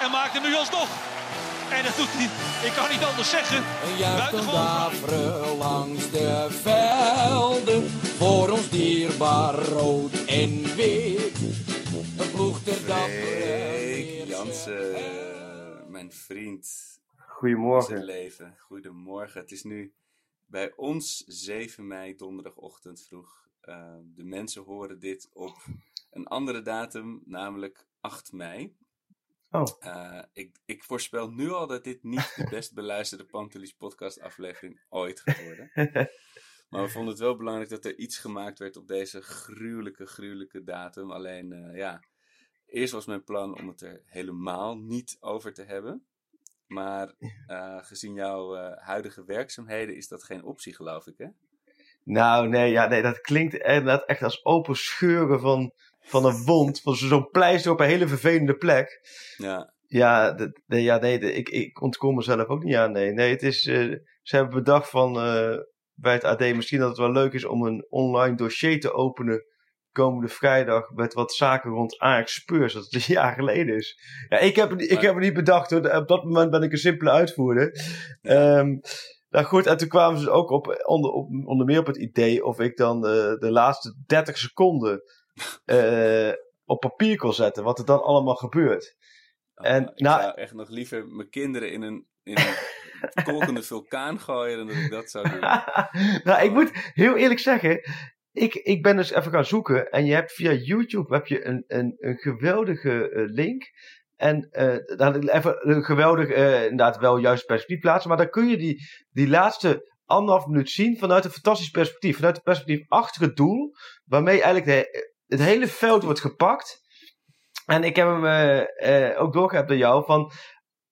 en maakt hem nu alsnog. En dat doet hij, ik kan niet anders zeggen. Een juichend Buitengewoon. daveren langs de velden. Voor ons dierbaar rood en wit. Een ploeg ter dappere Freek Jansen, eh, mijn vriend Goedemorgen. leven. Goedemorgen. Het is nu bij ons 7 mei, donderdagochtend vroeg. Eh, de mensen horen dit op een andere datum, namelijk 8 mei. Oh. Eh, ik, ik voorspel nu al dat dit niet de best beluisterde Pantelis podcast aflevering ooit gaat worden. Maar we vonden het wel belangrijk dat er iets gemaakt werd op deze gruwelijke, gruwelijke datum. Alleen, eh, ja, eerst was mijn plan om het er helemaal niet over te hebben. Maar eh, gezien jouw huidige werkzaamheden is dat geen optie, geloof ik, hè? Nou, nee, ja, nee, dat klinkt inderdaad echt als open scheuren van, van een wond. Van zo- zo'n pleister op een hele vervelende plek. Ja, Ja, ja, nee de- ik, ik ontkom mezelf ook niet aan. Nee, nee het is, eh, ze hebben bedacht van, eh, bij het AD misschien dat het wel leuk is om een online dossier te openen. Komende vrijdag met wat zaken rond Ajax Spurs, dat het een jaar geleden is. Ja, ik heb, ik heb het niet bedacht hoor. Op dat moment ben ik een simpele uitvoerder. Ehm, nou goed, en toen kwamen ze ook op, onder, op, onder meer op het idee of ik dan eh, de laatste 30 seconden eh, op papier kon zetten. Wat er dan allemaal gebeurt. En, Oh, ik nou- zou echt nog liever mijn kinderen in een, in een kolkende vulkaan gooien dan dat ik dat zou doen. nou, ik moet heel eerlijk zeggen. Ik, ik ben dus even gaan zoeken. En je hebt via YouTube heb je een, een, een geweldige eh, link. En eh daar even een geweldig, inderdaad wel juist perspectief plaatsen. Maar dan kun je die, die laatste anderhalf minuut zien vanuit een fantastisch perspectief. Vanuit het perspectief achter het doel. Waarmee eigenlijk de, het hele veld wordt gepakt. En ik heb hem eh, eh, ook doorgehaald door jou van...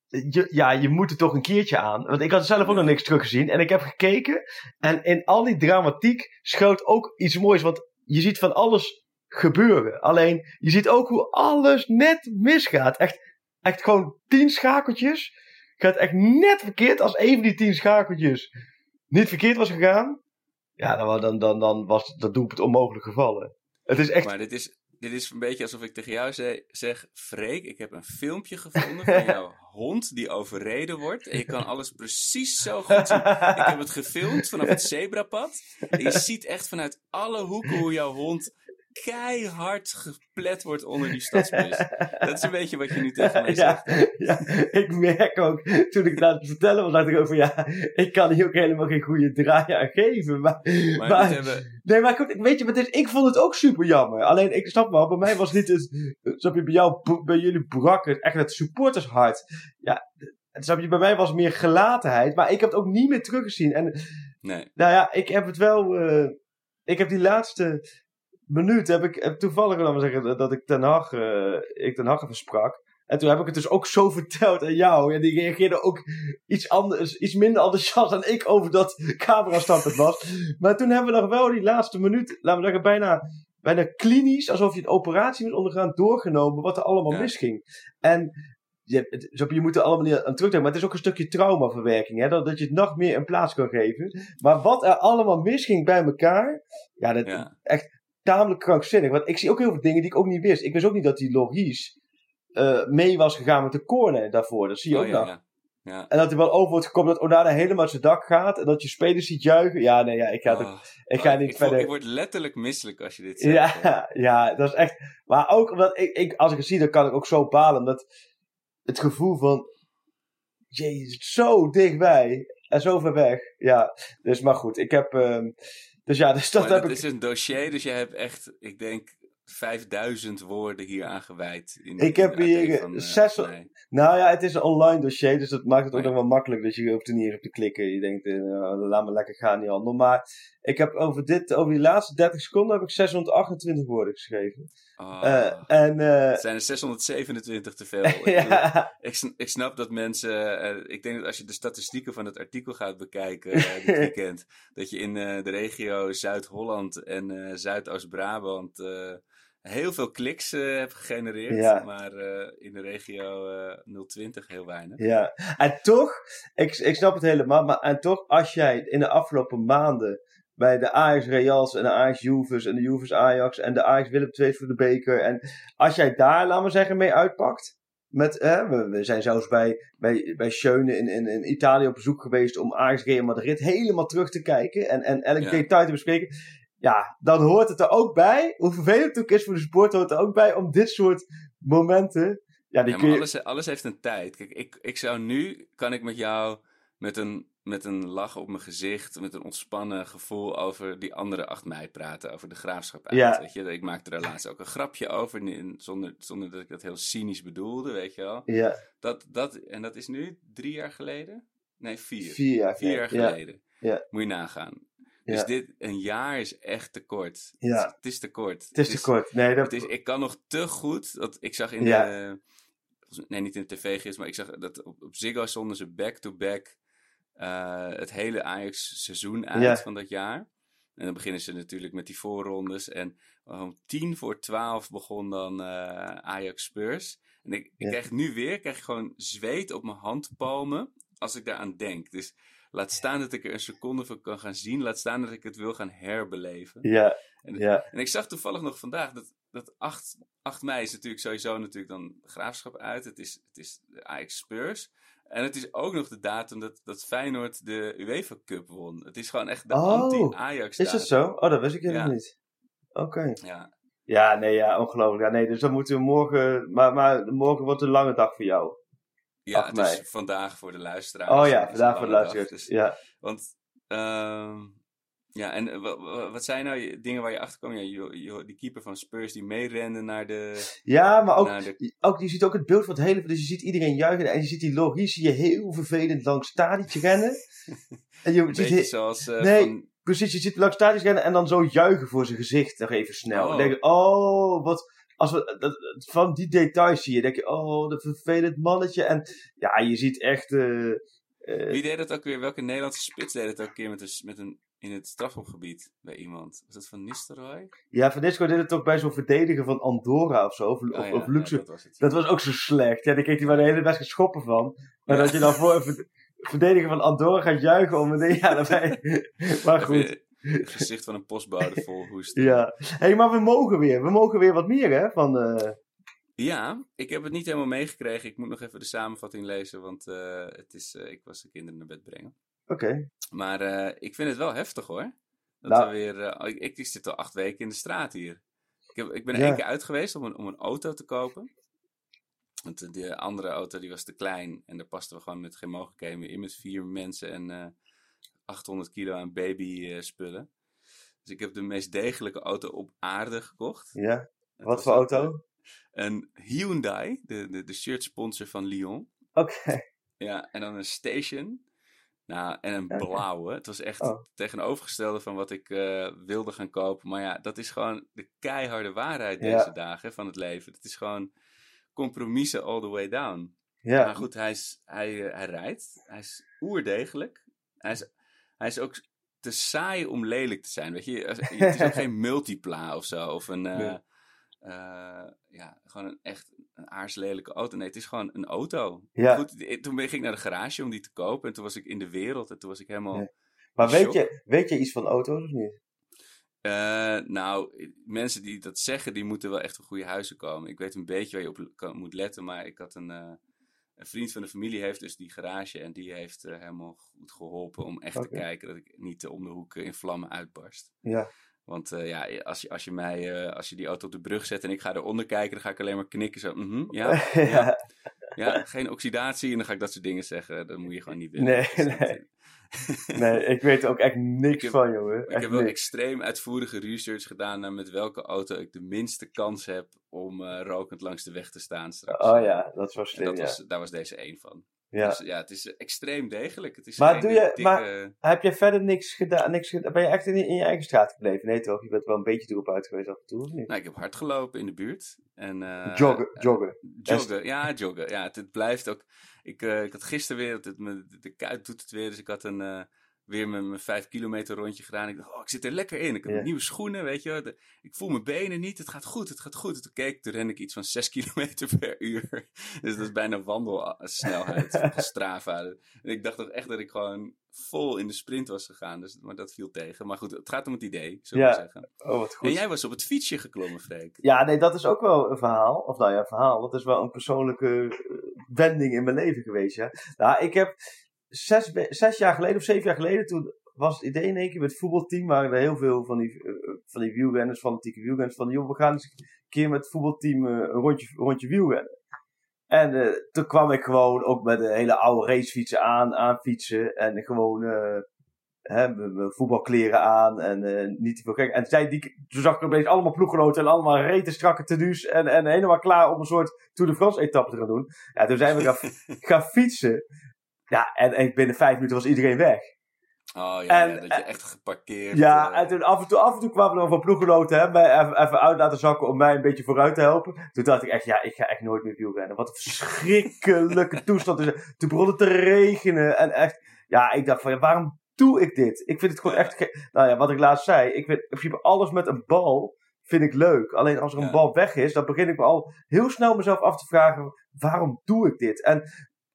Je, ja, je moet er toch een keertje aan. Want ik had zelf ook nog niks teruggezien. En ik heb gekeken. En in al die dramatiek schuilt ook iets moois. Want je ziet van alles gebeuren. Alleen, je ziet ook hoe alles net misgaat. Echt, echt gewoon tien schakeltjes. Gaat echt net verkeerd als een van die tien schakeltjes niet verkeerd was gegaan. Ja, dan, dan, dan, dan was dat doelpunt onmogelijk gevallen. Het is echt... Maar dit is, dit is een beetje alsof ik tegen jou ze- zeg: Freek, ik heb een filmpje gevonden van jouw hond die overreden wordt. En je kan alles precies zo goed zien. Ik heb het gefilmd vanaf het zebrapad. En je ziet echt vanuit alle hoeken hoe jouw hond keihard geplet wordt onder die stadsbus. Dat is een beetje wat je nu tegen mij zegt. ja, ik merk ook, toen ik het vertellen was, dacht ik ook van ja, ik kan hier ook helemaal geen goede draai aan geven. Maar, Maar, maar- dit hebben, nee, maar goed, weet je, het is? ik vond het ook super jammer. Alleen, ik snap wel, bij mij was niet het, snap je, bij jou, bij jullie brak het echt het supportershart. Ja, snap je, bij mij was het meer gelatenheid, maar ik heb het ook niet meer teruggezien. En nee. nou ja, ik heb het wel. eh, ik heb die laatste minuut heb ik heb toevallig laten we zeggen dat ik Ten Hag, eh, ik Ten Hag even sprak. En toen heb ik het dus ook zo verteld aan jou. En die reageerde ook iets anders, iets minder enthousiast dan ik over dat camerastand was. Maar toen hebben we nog wel die laatste minuut, laten we zeggen, bijna, bijna klinisch, alsof je een operatie moet ondergaan, doorgenomen wat er allemaal Ja. misging. En je, je moet er allemaal niet aan terugdenken, maar het is ook een stukje traumaverwerking, hè, dat, dat je het nog meer een plaats kan geven. Maar wat er allemaal misging bij elkaar, ja, dat Ja. echt tamelijk krankzinnig. Want ik zie ook heel veel dingen die ik ook niet wist. Ik wist ook niet dat die Loris eh, mee was gegaan met de corner daarvoor. Dat zie je Oh, ook ja, nog. ja. Ja. En dat hij wel over wordt gekomen dat Onana helemaal uit zijn dak gaat. En dat je spelers ziet juichen. Ja, nee, ja, ik ga, Oh, ik ga oh, niet ik, verder. ik word letterlijk misselijk als je dit zegt. Ja, ja, dat is echt. Maar ook omdat ik, ik, als ik het zie, dan kan ik ook zo balen. Dat het gevoel van. Jezus, zo dichtbij. En zo ver weg. Ja, dus maar goed. Ik heb. ehm, dus ja, dus dat maar heb dat ik. is een dossier, dus je hebt echt, ik denk, 5000 woorden hier aan gewijd. In, Ik heb de hier, eh, van, zes- nee. Nou ja, het is een online dossier, dus dat maakt het ook Oh nog wel makkelijk. Dus je hoeft er niet op te klikken. Je denkt, eh, nou, laat me lekker gaan, die handel. Maar Ik heb over, dit, over die laatste 30 seconden heb ik 628 woorden geschreven. Oh, en eh, het zijn er 627 te veel. Ik, bedoel, ja, ik, ik snap dat mensen. eh, ik denk dat als je de statistieken van het artikel gaat bekijken dit weekend. dat je in de regio Zuid-Holland en Zuidoost-Brabant. heel veel kliks hebt gegenereerd. Ja. Maar in de regio eh 020 heel weinig. ja. En toch, ik, ik snap het helemaal, maar en toch, als jij in de afgelopen maanden bij de Ajax Reals en de Ajax Juves en de Juves Ajax en de Ajax Willem II voor de beker. En als jij daar, laten we zeggen, mee uitpakt. Met, hè, we, we zijn zelfs bij, bij, bij Schöne in, in, in Italië op bezoek geweest om Ajax Real Madrid helemaal terug te kijken en, en elk Ja. detail te bespreken. Ja, dan hoort het er ook bij, hoe vervelend het ook is voor de sport, hoort er ook bij om dit soort momenten. Ja, die Ja, kun maar je. alles, alles heeft een tijd. Kijk, ik, ik zou nu, kan ik met jou met een, met een lach op mijn gezicht, met een ontspannen gevoel over die andere 8 mei praten, over de graafschap uit. Ja. Weet je? Ik maakte er laatst ook een grapje over, zonder, zonder dat ik dat heel cynisch bedoelde, weet je wel. Ja, Dat, dat, en dat is nu drie jaar geleden? Nee, vier. vier jaar, Vier jaar ja. geleden. Ja. Moet je nagaan. Dus Ja. dit, een jaar is echt te kort. Ja. Het, is- het is te kort. Het is te kort. Nee, dat Het is, ik kan nog te goed. Dat, ik zag in de. Nee, niet in de tv-gids, maar ik zag dat op, op Ziggo zonden ze back-to-back eh, het hele Ajax-seizoen uit Ja. van dat jaar. En dan beginnen ze natuurlijk met die voorrondes. En om tien voor twaalf begon dan eh, Ajax Spurs. En ik, ik Ja. krijg nu weer krijg gewoon zweet op mijn handpalmen als ik daaraan denk. Dus laat staan dat ik er een seconde van kan gaan zien. Laat staan dat ik het wil gaan herbeleven. Ja, En, ja, en ik zag toevallig nog vandaag dat, dat 8, 8 mei is natuurlijk sowieso natuurlijk dan graafschap uit. Het is, het is de Ajax Spurs. En het is ook nog de datum dat, dat Feyenoord de UEFA Cup won. Het is gewoon echt de Oh, anti-Ajax is dat zo? Oh, dat wist ik helemaal Ja. niet. Oké. Ja. Ja, nee, ja, ongelooflijk. Ja, nee, dus dan moeten we morgen... Maar, maar morgen wordt een lange dag voor jou. Ja, 8 het is vandaag voor de luisteraars. Oh ja, vandaag voor de luisteraars. dus- Ja. Want, ehm, ja, en eh, wa- wa- wat zijn nou dingen waar je achter kwam? Ja, je, je- die keeper van Spurs die meerende naar de... ja, maar ook, de ook, je ziet ook het beeld van het hele... Dus je ziet iedereen juichen en je ziet die Loris zie je heel vervelend langs stadietje rennen. En je ziet zoals eh, Nee. van... precies, je ziet langs stadietje rennen en dan zo juichen voor zijn gezicht nog even snel. Oh. Dan denk je, oh, wat... Als we, dat, van die details zie je, denk je, oh, dat vervelend mannetje. En ja, je ziet echt... eh, Wie deed dat ook weer? Welke Nederlandse spits deed het ook keer met een, met een, in het strafhofgebied bij iemand? Was dat van Nistelrooy? Ja, Van Disco deed het toch bij zo'n verdediger van Andorra of zo. Of, Oh of, ja, of ja, Luxe. dat was het. dat was ook zo slecht. Ja, daar kreeg hij maar de hele wedstrijd schoppen van. Maar Ja. dat je dan voor een verd- verdediger van Andorra gaat juichen om een ja, daarbij. maar goed. Het gezicht van een postbode vol hoest. Ja. hey, maar we mogen weer. We mogen weer wat meer, hè? Van, eh, Ja, ik heb het niet helemaal meegekregen. Ik moet nog even de samenvatting lezen, want eh, het is, eh, ik was de kinderen naar bed brengen. Oké. Maar eh, ik vind het wel heftig hoor. Dat Nou. we weer, eh, ik, ik zit al acht weken in de straat hier. Ik, heb, ik ben er Ja. één keer uit geweest om een, om een auto te kopen. Want de- de andere auto die was te klein en daar pasten we gewoon met geen mogelijkheden meer in. Met vier mensen en eh 800 kilo aan baby spullen. Dus ik heb de meest degelijke auto op aarde gekocht. Ja. Het Wat voor een- auto? Een Hyundai, de, de, de shirt sponsor van Lyon. Oké. Ja, en dan een station. Nou, en een blauwe. Het was echt Oh. het tegenovergestelde van wat ik eh, wilde gaan kopen. Maar ja, dat is gewoon de keiharde waarheid Ja. deze dagen van het leven. Het is gewoon compromissen all the way down. Ja. Maar goed, hij, is, hij, eh, hij rijdt. Hij is oerdegelijk. Hij is, hij is ook te saai om lelijk te zijn. Weet je, het is ook geen multipla of zo. Of een, Nee. eh, ja, gewoon een echt een aarslelijke auto. Nee, het is gewoon een auto. Ja. Goed, toen ging ik naar de garage om die te kopen. En toen was ik in de wereld. En toen was ik helemaal... Ja. Maar weet shock. je, weet je iets van auto's of niet? Eh, nou, mensen die dat zeggen, die moeten wel echt van goede huizen komen. Ik weet een beetje waar je op kan- moet letten, maar ik had een, eh, een vriend van de familie heeft dus die garage en die heeft eh, helemaal goed geholpen om echt te kijken dat ik niet om de hoek in vlammen uitbarst. Ja. Want eh, ja, als je, als, je mij, eh, als je die auto op de brug zet en ik ga eronder kijken, dan ga ik alleen maar knikken zo. mhm, ja, ja, ja. ja, geen oxidatie en dan ga ik dat soort dingen zeggen. Dat moet je gewoon niet willen. Nee, Dus nee. Nee, ik weet er ook echt niks heb- van, jongen. Ik heb wel niks. extreem uitvoerige research gedaan naar met welke auto ik de minste kans heb om eh, rokend langs de weg te staan straks. Oh ja, dat is wel En slim, dat ja. was, daar was deze één van. Ja. Dus ja, het is extreem degelijk. Het is Maar doe je- eh, dikke- maar- Heb jij verder niks gedaan? Niks gedaan? Ben je echt in, in je eigen straat gebleven? Nee toch? Je bent wel een beetje erop uit geweest af en toe, of niet? Nou, ik heb hard gelopen in de buurt. En, eh, joggen, joggen. Joggen, ja, joggen. Ja, het, het blijft ook. Ik, eh, ik had gisteren weer, het, me- de, kuit doet het weer, dus ik had een, eh, weer mijn, mijn vijf kilometer rondje gedaan. Ik dacht, oh, ik zit er lekker in. Ik heb Ja. nieuwe schoenen, weet je. De- ik voel mijn benen niet, het gaat goed, het gaat goed. En toen keek ik, toen ren ik iets van zes kilometer per uur. Dus dat is bijna wandelsnelheid van Strava. En ik dacht toch echt dat ik gewoon vol in de sprint was gegaan. Dus, maar dat viel tegen. Maar goed, het gaat om het idee, zullen we Ja. zeggen. Oh, wat goed. En jij was op het fietsje geklommen, Freek. Ja, nee, dat is ook wel een verhaal. Of nou ja, een verhaal. Dat is wel een persoonlijke eh, wending in mijn leven geweest, ja. Nou, ik heb zes, zes jaar geleden of zeven jaar geleden, toen was het idee in één keer met het voetbalteam, waren er heel veel van die, eh, van die wielrenners, fanatieke wielrenners, van joh, we gaan eens een keer met het voetbalteam eh, een rondje, rondje wielrennen. En eh, toen kwam ik gewoon ook met een hele oude racefietsen aan, aan fietsen. En gewoon hè, mijn voetbalkleren aan en niet te veel gek. En zij, die, toen zag ik opeens allemaal ploeggenoten en allemaal rete strakke tenues. En, en helemaal klaar om een soort Tour de France etappe te gaan doen. Ja, toen zijn we gaan, gaan fietsen. Ja, en, en binnen vijf minuten was iedereen weg. Oh ja, En- ja, dat je echt geparkeerd... Ja, eh, en toen af en toe, af en toe kwamen er nog van ploeggenoten hè, mij even, even uit laten zakken om mij een beetje vooruit te helpen. Toen dacht ik echt, ja, ik ga echt nooit meer wielrennen. Wat een verschrikkelijke toestand is er. Toen begon het te regenen en echt, ja, ik dacht van, ja, waarom doe ik dit? Ik vind het gewoon Ja. echt, nou ja, wat ik laatst zei, ik vind in principe alles met een bal vind ik leuk. Alleen als er een Ja. bal weg is, dan begin ik me al heel snel mezelf af te vragen, waarom doe ik dit? En,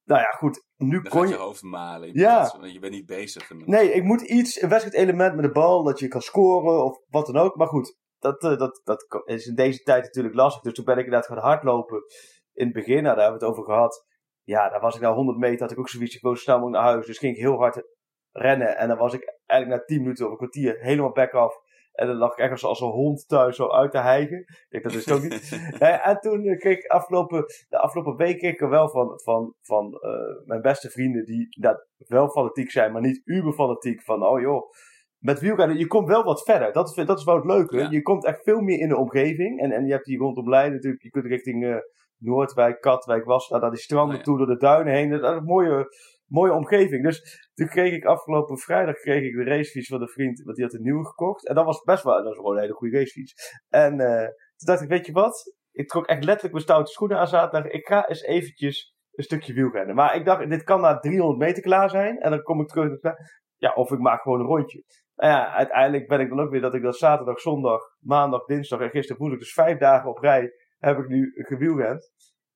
nou ja, goed, nu Dan kon je... je hoofd malen. In Ja. plaats van- want je bent niet bezig genoeg. Nee, ik moet iets, een wedstrijdelement met de bal, dat je kan scoren of wat dan ook. Maar goed, dat, eh, dat, dat is in deze tijd natuurlijk lastig. Dus toen ben ik inderdaad gaan hardlopen in het begin. Nou, daar hebben we het over gehad. Ja, dan was ik na 100 meter, had ik ook zoiets, ik wil snel naar huis. Dus ging ik heel hard rennen. En dan was ik eigenlijk na 10 minuten of een kwartier helemaal back af. En dan lag ik echt als, een hond thuis zo uit te hijgen. Ik denk, dat is ook niet. Eh, en toen eh, kreeg ik afgelopen, de afgelopen week kreeg ik er wel van, van, van eh, mijn beste vrienden die dat wel fanatiek zijn, maar niet uber fanatiek. Van, oh joh, met wielrennen, je komt wel wat verder. Dat is, dat is wel het leuke. Ja. Je komt echt veel meer in de omgeving. En, en je hebt hier rondom Leiden natuurlijk, je kunt richting Noordwijk, Katwijk, Wassenaar, naar die stranden Oh ja. toe, door de duinen heen. Dat is een mooie, mooie omgeving. Dus toen kreeg ik afgelopen vrijdag kreeg ik de racefiets van de vriend, want die had een nieuwe gekocht. En dat was best wel, dat is gewoon een hele goede racefiets. En eh, toen dacht ik, weet je wat? Ik trok echt letterlijk mijn stoute schoenen aan zaterdag. Ik ga eens eventjes een stukje wielrennen. Maar ik dacht, dit kan na 300 meter klaar zijn. En dan kom ik terug. Ja, of ik maak gewoon een rondje. Nou ja, uiteindelijk ben ik dan ook weer dat ik dat zaterdag, zondag, maandag, dinsdag en gisteren woensdag, dus vijf dagen op rij, heb ik nu gewielrend.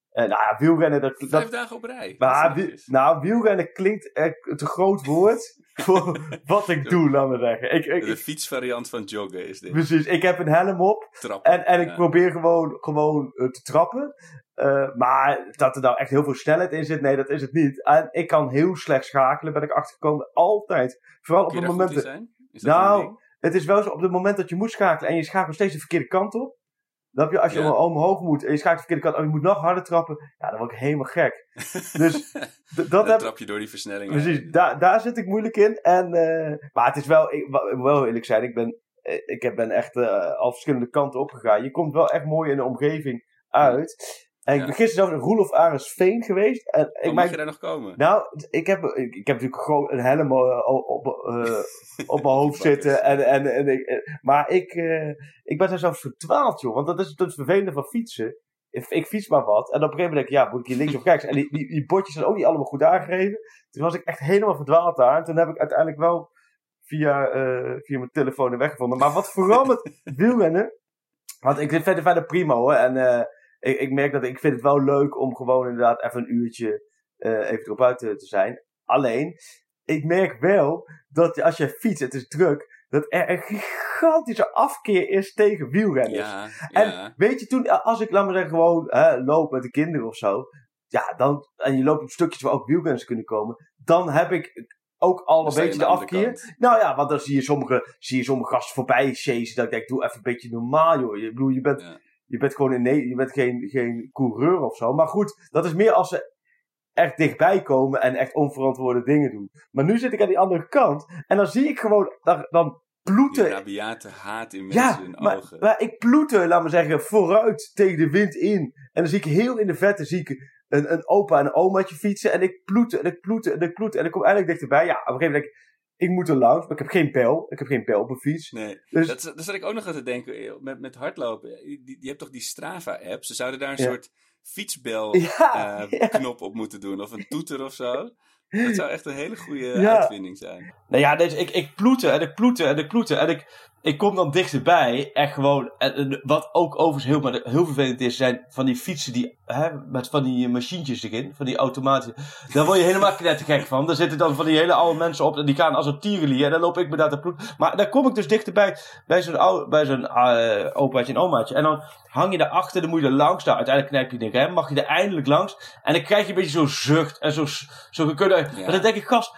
En nou ja, wielrennen, dat, dat, Vijf dagen op rij. maar nou, wielrennen klinkt echt te groot woord voor wat ik doe, laat me zeggen. Ik, ik, De fietsvariant van joggen is dit. precies, ik heb een helm op Trappen. en, en ik Ja. probeer gewoon, gewoon eh, te trappen. Eh, maar dat er nou echt heel veel snelheid in zit, nee, dat is het niet. En ik kan heel slecht schakelen, ben ik achtergekomen. Altijd. Vooral op? Is dat Nou? Het is wel zo op het moment dat je moet schakelen en je schakelt steeds de verkeerde kant op. Heb je, als je Ja. omhoog moet en je schakelt de verkeerde kant op en je moet nog harder trappen, ja, dan word ik helemaal gek. Dus dat Dan heb, trap je door die versnelling. Precies, daar, daar zit ik moeilijk in. En, eh, maar het is wel, ik wil wel eerlijk zijn, ik ben, eh, ik heb- ben echt eh, al verschillende kanten opgegaan. Je komt wel echt mooi in de omgeving uit. En ik ben gisteren zelfs in Roelof Arendsveen geweest. En ik mag je daar nog komen? nou, ik heb, ik, ik heb natuurlijk gewoon een helm eh, op, op, eh, op mijn hoofd zitten. En, en, en ik, eh, maar ik, ik ben daar zelfs verdwaald, joh. Want dat is het vervelende van fietsen. Ik, ik fiets maar wat. En op een gegeven moment denk ik, ja, moet ik hier links of rechts? En die, die, die bordjes zijn ook niet allemaal goed aangegeven. Toen was ik echt helemaal verdwaald daar. En toen heb ik uiteindelijk wel via, via mijn telefoon de weg gevonden. Maar wat vooral met wielrennen. Want ik vind het verder, verder prima hoor. En eh, ik, ik merk dat ik vind het wel leuk om gewoon inderdaad even een uurtje eh, even erop uit te, te zijn. Alleen, ik merk wel dat als je fietst, het is druk, dat er een gigantische afkeer is tegen wielrenners. Ja, En ja. weet je, toen, als ik, laat maar zeggen, gewoon hè, loop met de kinderen of zo. Ja, dan, en je loopt op stukjes waar ook wielrenners kunnen komen. Dan heb ik ook al een beetje de afkeer. Nou ja, want dan zie je sommige, zie je sommige gasten voorbij chasen. Dat ik denk, doe even een beetje normaal, joh. Je, bedoel, je, bent, Ja. Je bent gewoon een, nee, je bent geen, geen coureur of zo. Maar goed, dat is meer als ze echt dichtbij komen en echt onverantwoorde dingen doen. Maar nu zit ik aan die andere kant. En dan zie ik gewoon, dan, dan Die ploeten rabiate haat in mensen ja, hun maar, ogen. maar ik ploete, laat maar zeggen, vooruit tegen de wind in. En dan zie ik heel in de vette, zie ik een, een opa en een omaatje fietsen. En ik ploete en ik ploete en ik ploete. En ik kom eindelijk dichterbij. Ja, op een gegeven moment denk ik, ik moet er langs. Maar ik heb geen pijl. Ik heb geen pijl op een fiets. Nee, Dus- dat, daar zat ik ook nog aan te denken. eh, Met, met hardlopen. Je hebt toch die Strava-app? Ze zouden daar een Ja. soort fietsbel-knop Ja, ja. op moeten doen. Of een toeter of zo. Dat zou echt een hele goede Ja. uitvinding zijn. Nou ja, dus ik, ik ploete en ik ploete en ik ploete. En ik, ik kom dan dichterbij. En gewoon, en, wat ook overigens heel, maar heel vervelend is, zijn van die fietsen die, hè, met van die machientjes erin. Van die automatische. Daar word je helemaal knettergek van. Daar zitten dan van die hele oude mensen op. En die gaan als een tierenlier. En dan loop ik me daar te. Maar dan kom ik dus dichterbij bij zo'n oude, bij zo'n eh, opaatje en omaatje. En dan hang je daarachter, dan moet je er langs. Nou, uiteindelijk knijp je de rem. Mag je er eindelijk langs. En dan krijg je een beetje zo'n zucht. En zo, zo gekudde. En dan denk ik, gast,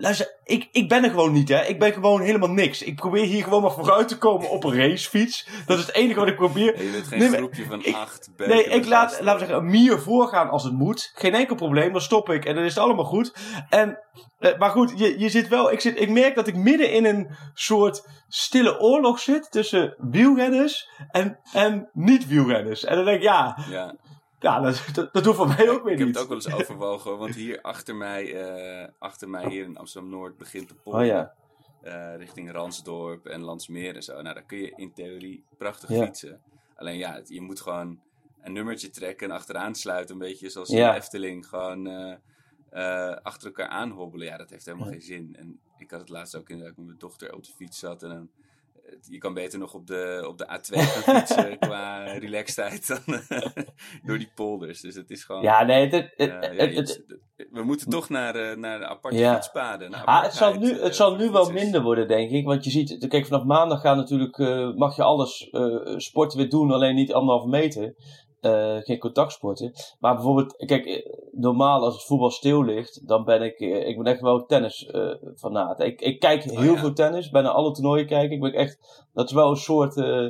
Luister, ik, ik ben er gewoon niet, hè. Ik ben gewoon helemaal niks. Ik probeer hier gewoon maar vooruit te komen op een racefiets. Dat is het enige wat ik probeer. En je bent geen Nee, groepje van ik- acht Nee, ik met laat, laten we zeggen, een mier voorgaan als het moet. Geen enkel probleem, dan stop ik en dan is het allemaal goed. En, eh, maar goed, je, je zit wel, ik, zit, ik merk dat ik midden in een soort stille oorlog zit tussen wielrenners en, en niet-wielrenners. En dan denk ik, ja, Ja, ja dat, dat, dat hoeft voor mij ook weer ik heb niet. het ook wel eens overwogen. Want hier achter mij, eh, achter mij hier in Amsterdam-Noord begint de polder. Oh ja, eh, richting Ransdorp en Landsmeer en zo. Nou, daar kun je in theorie prachtig Ja. fietsen. Alleen ja, je moet gewoon een nummertje trekken en achteraan sluiten. Een beetje zoals Ja. de Efteling. Gewoon eh, achter elkaar aanhobbelen. Ja, dat heeft helemaal geen zin. En ik had het laatst ook inderdaad met mijn dochter op de fiets zat. En dan, je kan beter nog op de, op de A2 gaan fietsen qua relaxedheid dan eh, door die polders. Dus het is gewoon... ja nee, het, het, eh, ja, het- we moeten toch naar, eh, naar de aparte Ja. fietspaden. naar Ah, het zal nu, het zal nu wel minder worden, denk ik. Want je ziet, kijk, vanaf maandag gaan natuurlijk, mag je alles sporten weer doen, alleen niet anderhalve meter. Eh, geen contactsporten. Maar bijvoorbeeld, kijk, eh, normaal als het voetbal stil ligt, dan ben ik, eh, ik ben echt wel tennis eh fanaat. Ik, ik kijk heel Oh, ja. veel tennis, bijna alle toernooien kijk ik. Ben echt, dat is wel een soort eh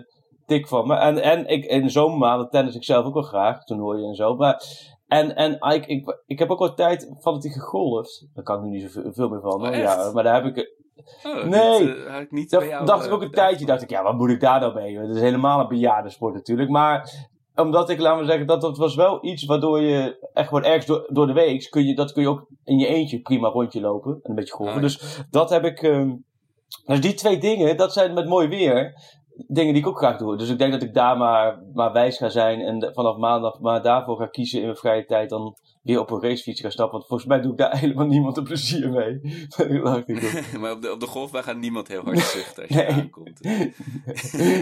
tik van me. En, en ik, in de zomermaanden tennis ik zelf ook wel graag, toernooien en zo. Maar, en, en ik, ik, ik heb ook wel tijd fanatiek gegolfd. Daar kan ik nu niet zoveel veel meer van. Oh, ja, maar daar heb ik, Oh, Nee. ik niet dat dacht ik ook een tijdje. Dacht ik, ja, wat moet ik daar nou mee? Het is helemaal een bejaardensport natuurlijk. Maar omdat ik, laten we zeggen, dat, dat was wel iets waardoor je echt gewoon ergens door, door de week, kun je, dat kun je ook in je eentje prima rondje lopen. En een beetje golven. Ah, ja. Dus dat heb ik, ehm, dus die twee dingen, dat zijn met mooi weer, dingen die ik ook graag doe. Dus ik denk dat ik daar maar, maar wijs ga zijn en vanaf maandag maar daarvoor ga kiezen in mijn vrije tijd dan weer op een racefiets ga stappen. Want volgens mij doe ik daar helemaal niemand een plezier mee. Maar op de, op de golfbaan gaat niemand heel hard zuchten als je Nee. aankomt.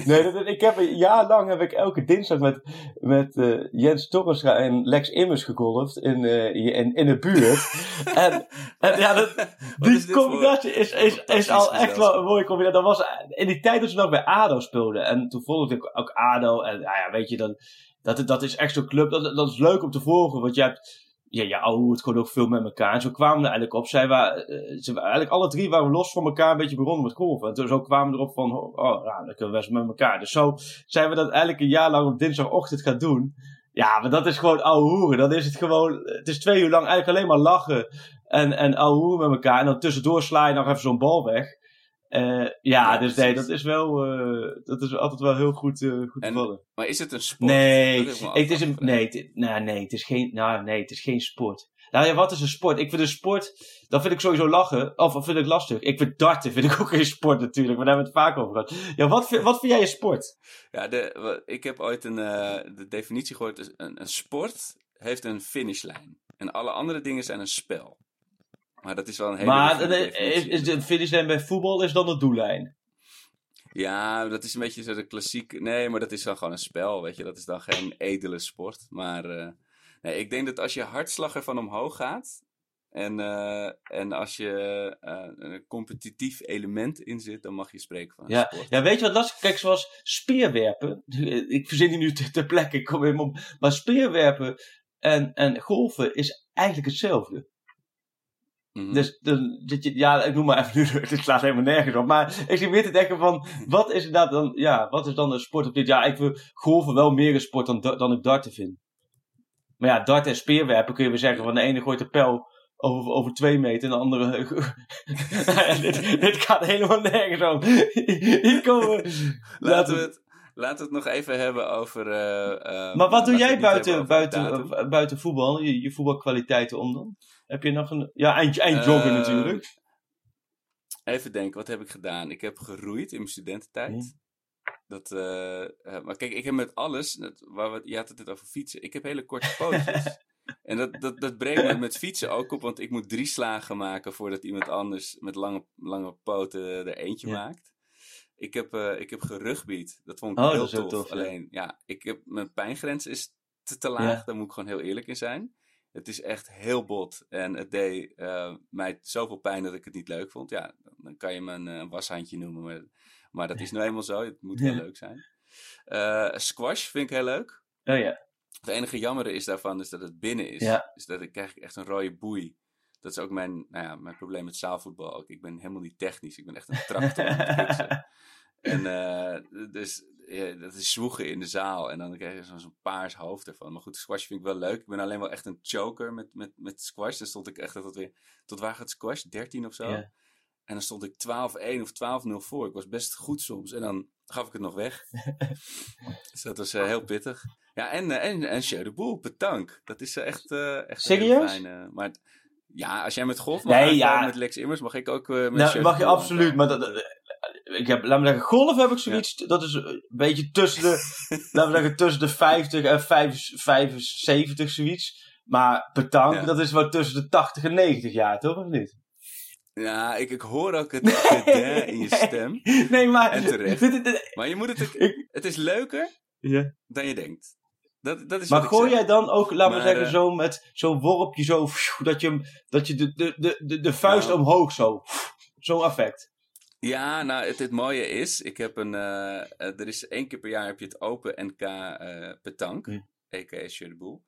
nee, dat, ik heb een jaar lang heb ik elke dinsdag met, met eh, Jens Torrescha en Lex Immers gegolfd in, eh, in, in de buurt. en, en ja, dat, die combinatie is, is, is al echt wel een mooie combinatie. Dat was in die tijd dat ze nog bij ADO speelden. En toen volgde ik ook ADO. En nou ja, weet je, dat, dat, dat is echt zo'n club. Dat, dat is leuk om te volgen, want je hebt... Ja, ja, ouwe, het gewoon ook veel met elkaar. En zo kwamen we er eigenlijk op. Zij waren, eh, ze, eigenlijk alle drie waren los van elkaar een beetje begonnen met golven. En zo kwamen we erop van, oh, ja, dan kunnen we best met elkaar. Dus zo zijn we dat eigenlijk een jaar lang op dinsdagochtend gaan doen. Ja, maar dat is gewoon ouwe hoeren. Dan is het gewoon, het is twee uur lang eigenlijk alleen maar lachen en, en ouwe hoeren met elkaar. En dan tussendoor sla je nog even zo'n bal weg. Eh, ja, dus nee, dat is wel, eh, dat is altijd wel heel goed, eh goed En- bevallen. Maar is het een sport? Nee, het is een, nee, het, nou, nee, het is geen, nou, nee, het is geen sport. Nou ja, wat is een sport? Ik vind een sport, dat vind ik sowieso lachen, of vind ik lastig. Ik vind darten, vind ik ook geen sport natuurlijk, maar daar hebben we het vaak over gehad. Ja, wat, vind- wat vind jij een sport? Ja, de, ik heb ooit een, de definitie gehoord. dus Een, een sport heeft een finishlijn. En alle andere dingen zijn een spel. Maar dat is wel een hele maar is, is de finishlijn bij voetbal is dan de doellijn? Ja, dat is een beetje zo de klassiek. Nee, maar dat is dan gewoon een spel, weet je. Dat is dan geen edele sport. Maar eh, nee, ik denk dat als je hartslag ervan omhoog gaat. En, eh, en als je eh, een competitief element in zit, dan mag je spreken van Ja, sport. ja, weet je wat lastig? Kijk, zoals speerwerpen. Ik verzin die nu ter, ter plekke, ik kom helemaal op. Maar speerwerpen en, en golfen is eigenlijk hetzelfde. Mhm. Dus dan zit je, ja, ik noem maar even nu, het slaat helemaal nergens op. Maar ik zit meer te denken van, wat is inderdaad dan, ja, wat is dan een sport op dit? Ja, ik wil golven wel meer een sport dan, da- dan ik darten vind. Maar ja, darten en speerwerpen kun je weer zeggen van de ene gooit de pijl over, over twee meter en de andere... dit, dit gaat helemaal nergens om. Hier komen we... Laten we het, laten we het nog even hebben over... eh, eh, Maar wat doe jij buiten, buiten, buiten voetbal? Je, je voetbalkwaliteiten om dan? Heb je nog een... Ja, joggen Eh, natuurlijk. Even denken, wat heb ik gedaan? Ik heb geroeid in mijn studententijd. Ja. Dat, eh, eh, maar kijk, ik heb met alles, dat, waar we, je had het net over fietsen, ik heb hele korte pootjes. en dat, dat, dat breekt me met fietsen ook op, want ik moet drie slagen maken voordat iemand anders met lange, lange poten er eentje Ja. maakt. Ik heb, eh ik heb gerugbied, dat vond ik Oh, heel tof. Alleen, ja, ik heb, mijn pijngrens is te, te laag, Ja. daar moet ik gewoon heel eerlijk in zijn. Het is echt heel bot en het deed eh, mij zoveel pijn dat ik het niet leuk vond. Ja, dan kan je me een, washandje noemen, maar, maar dat is nou eenmaal zo. Het moet wel leuk zijn. Eh, squash vind ik heel leuk. Oh ja. Het enige jammere is daarvan is dat het binnen is. Ja. Dus dat ik krijg echt een rode boei. Dat is ook mijn, nou ja, mijn probleem met zaalvoetbal. Ik ben helemaal niet technisch. Ik ben echt een tractor aan het fietsen. En eh, dus ja, dat is zwoegen in de zaal. En dan krijg je zo'n zo'n paars hoofd ervan. Maar goed, squash vind ik wel leuk. Ik ben alleen wel echt een choker met, met, met squash. Dan stond ik echt tot weer... Tot waar gaat squash? 13 of zo? Ja. En dan stond ik 12-1 of 12-0 voor. Ik was best goed soms. En dan gaf ik het nog weg. dus dat was eh, heel pittig. Ja, en, eh, en, en Show de Boel, petank. Dat is eh, echt, echt Serieus? fijne... Maar ja, als jij met golf mag Nee, ja. met Lex Immers, mag ik ook met Nou, mag je absoluut, maar dat, dat- ik heb, laat me zeggen, golf heb ik zoiets, dat is een beetje tussen de, laten we zeggen, tussen de 50 en 5 75 zoiets. Maar petank, Ja. dat is wat tussen de 80 en 90 jaar, toch? Of niet? Ja, ik, ik hoor ook het in je stem. Nee, maar... En terecht. dit- dit- dit- Maar je moet het... Ik- Het is leuker ja. dan je denkt. Dat, dat is Maar gooi jij dan ook, laat maar zeggen, eh, zo met zo'n worpje zo, dat je, dat je de, de, de, de, de vuist Nou. omhoog zo, zo'n effect. Ja, nou, het, het mooie is, ik heb een, eh, eh, er is één keer per jaar heb je het Open NK eh a.k.a. Sjur de Boel.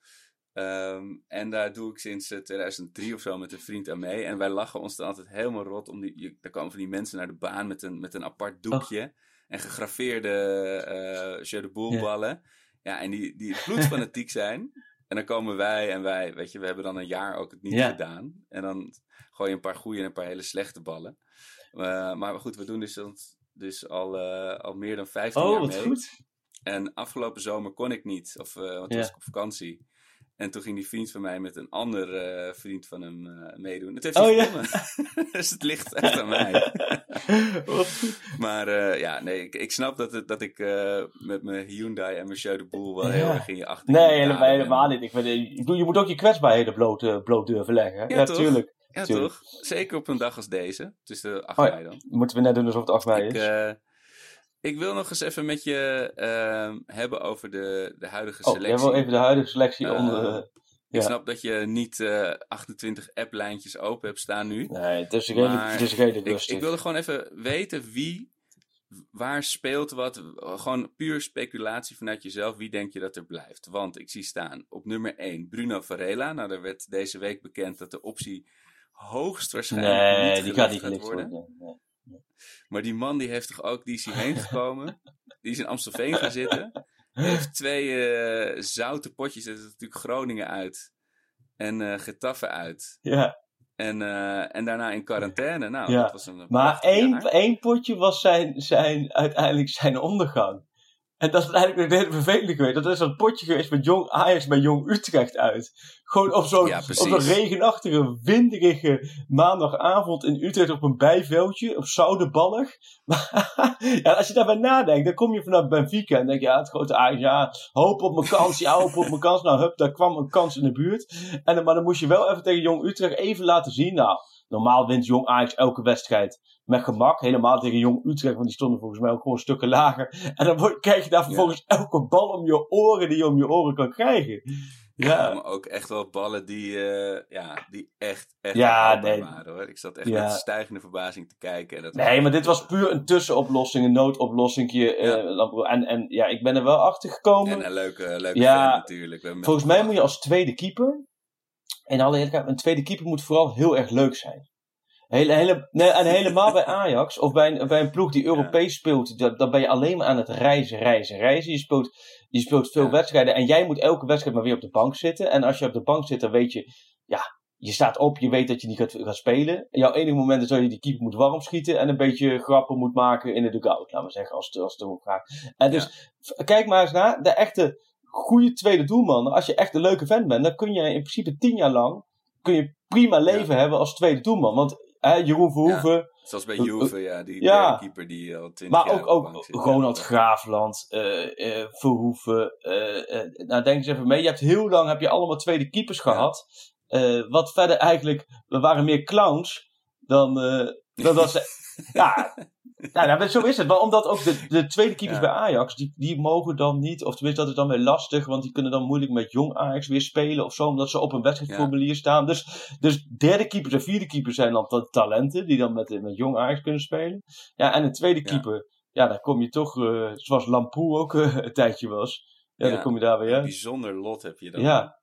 Ehm, en daar doe ik sinds eh, 2003 of zo met een vriend aan mee. En wij lachen ons dan altijd helemaal rot. Om die, je, daar komen van die mensen naar de baan met een, met een apart doekje. En gegraveerde eh Ja. ballen. Ja, en die, die bloedfanatiek zijn. En dan komen wij en wij, weet je, we hebben dan een jaar ook het niet Ja. gedaan. En dan gooi je een paar goede en een paar hele slechte ballen. Eh, maar goed, we doen dus, dus al, eh, al meer dan 15 Oh, jaar wat mee. goed. En afgelopen zomer kon ik niet, of uh, want toen Ja. was ik op vakantie. En toen ging die vriend van mij met een ander vriend van hem meedoen. Het heeft Oh, ja. dus het ligt echt aan mij. Wat. Maar ja, nee, ik, ik snap dat, het, dat ik met mijn Hyundai en Show de Boel wel Ja. heel erg in je achter. Nee, helemaal, helemaal niet. Ik vind, ik bedoel, je moet ook je kwetsbaarheden bloot, bloot durven leggen. hè? Ja, Ja, toch? tuurlijk. Ja, tuurlijk. toch? Zeker op een dag als deze. Tussen de 8 Oh ja. mei dan. Moeten we net doen alsof het 8 mei Ik, is. eh, ik wil nog eens even met je ehm, hebben over de, de huidige oh, selectie. jij wil even de huidige selectie Eh, onder... eh, Ik ja. snap dat je niet eh 28 applijntjes open hebt staan nu. Nee, het is redelijk, het is redelijk Ik, ik wilde gewoon even weten wie, waar speelt wat. Gewoon puur speculatie vanuit jezelf. Wie denk je dat er blijft? Want ik zie staan op nummer 1 Bruno Varela. Nou, er werd deze week bekend dat de optie hoogstwaarschijnlijk Nee, niet die gaat niet worden. worden. Nee. Maar die man die heeft toch ook, die is hierheen gekomen. die is in Amstelveen gaan zitten. Heeft twee eh, zoute potjes. Dat is natuurlijk Groningen uit. En Getafe uit. Ja, En, eh, en daarna in quarantaine. Nou, Ja, dat was een maar één, één potje was zijn, zijn, uiteindelijk zijn ondergang. En dat is eigenlijk een hele vervelende geweest. Dat is dat potje geweest met Jong Ajax bij Jong Utrecht uit. Gewoon op zo'n Ja, op zo'n regenachtige, winderige maandagavond in Utrecht op een bijveldje. Op Zoudenballig. Maar ja, als je daarbij nadenkt, dan kom je vanaf Benfica en denk je, ja, het grote Ajax, ja, hoop op mijn kans, ja, hoop op mijn kans. Nou, hup, daar kwam een kans in de buurt. En, maar dan moest je wel even tegen Jong Utrecht even laten zien. Nou, normaal wint Jong Ajax elke wedstrijd met gemak. Helemaal tegen Jong Utrecht, want die stonden volgens mij ook gewoon stukken lager. En dan word- krijg je daar vervolgens elke bal om je oren die je om je oren kan krijgen. Ja, Ja, maar ook echt wel ballen die, eh, ja, die echt, echt Ja, nee. waren hoor. Ik zat echt Ja. met stijgende verbazing te kijken. En dat nee, maar dit was puur een tussenoplossing, een noodoplossing. Ja. en, en ja, ik ben er wel achter gekomen. En een leuke, leuke Ja, natuurlijk. Volgens mij moet je als tweede keeper. In alle eerlijkheid, een tweede keeper moet vooral heel erg leuk zijn. Hele, hele, nee, en helemaal bij Ajax of bij een, bij een ploeg die Europees speelt, dan ben je alleen maar aan het reizen, reizen, reizen. Je speelt, je speelt veel Ja. wedstrijden en jij moet elke wedstrijd maar weer op de bank zitten. En als je op de bank zit, dan weet je, ja, je staat op, je weet dat je niet gaat, gaat spelen. Jouw enige moment is dat je die keeper moet warm schieten en een beetje grappen moet maken in de dugout, laten we zeggen, als, het- als erom gaat. En dus, kijk maar eens naar de echte goede tweede doelman. Als je echt een leuke vent bent, dan kun je in principe tien jaar lang kun je prima leven hebben als tweede doelman. Want hè, Jeroen Verhoeven, Zoals bij Juve, ja, die Ja. keeper die al 20 maar jaar ook, ook zit. Ronald. Graafland, eh, eh, Verhoeven. eh, nou, denk eens even mee. Je hebt heel lang heb je allemaal tweede keepers gehad. Eh, wat verder eigenlijk, we waren meer clowns dan, dan dat ze. Ja, ja, nou, zo is het. Maar omdat ook de, de tweede keepers Ja. bij Ajax, die, die mogen dan niet, of tenminste dat is dan weer lastig, want die kunnen dan moeilijk met jong Ajax weer spelen of zo, omdat ze op een wedstrijdformulier staan. Dus, dus derde keepers en vierde keepers zijn dan ta- talenten die dan met, met jong Ajax kunnen spelen. Ja, en een tweede keeper, ja, daar kom je toch, eh, zoals Lamproe ook eh, een tijdje was. Ja, dan kom je daar weer Een bijzonder lot heb je dan. Ja.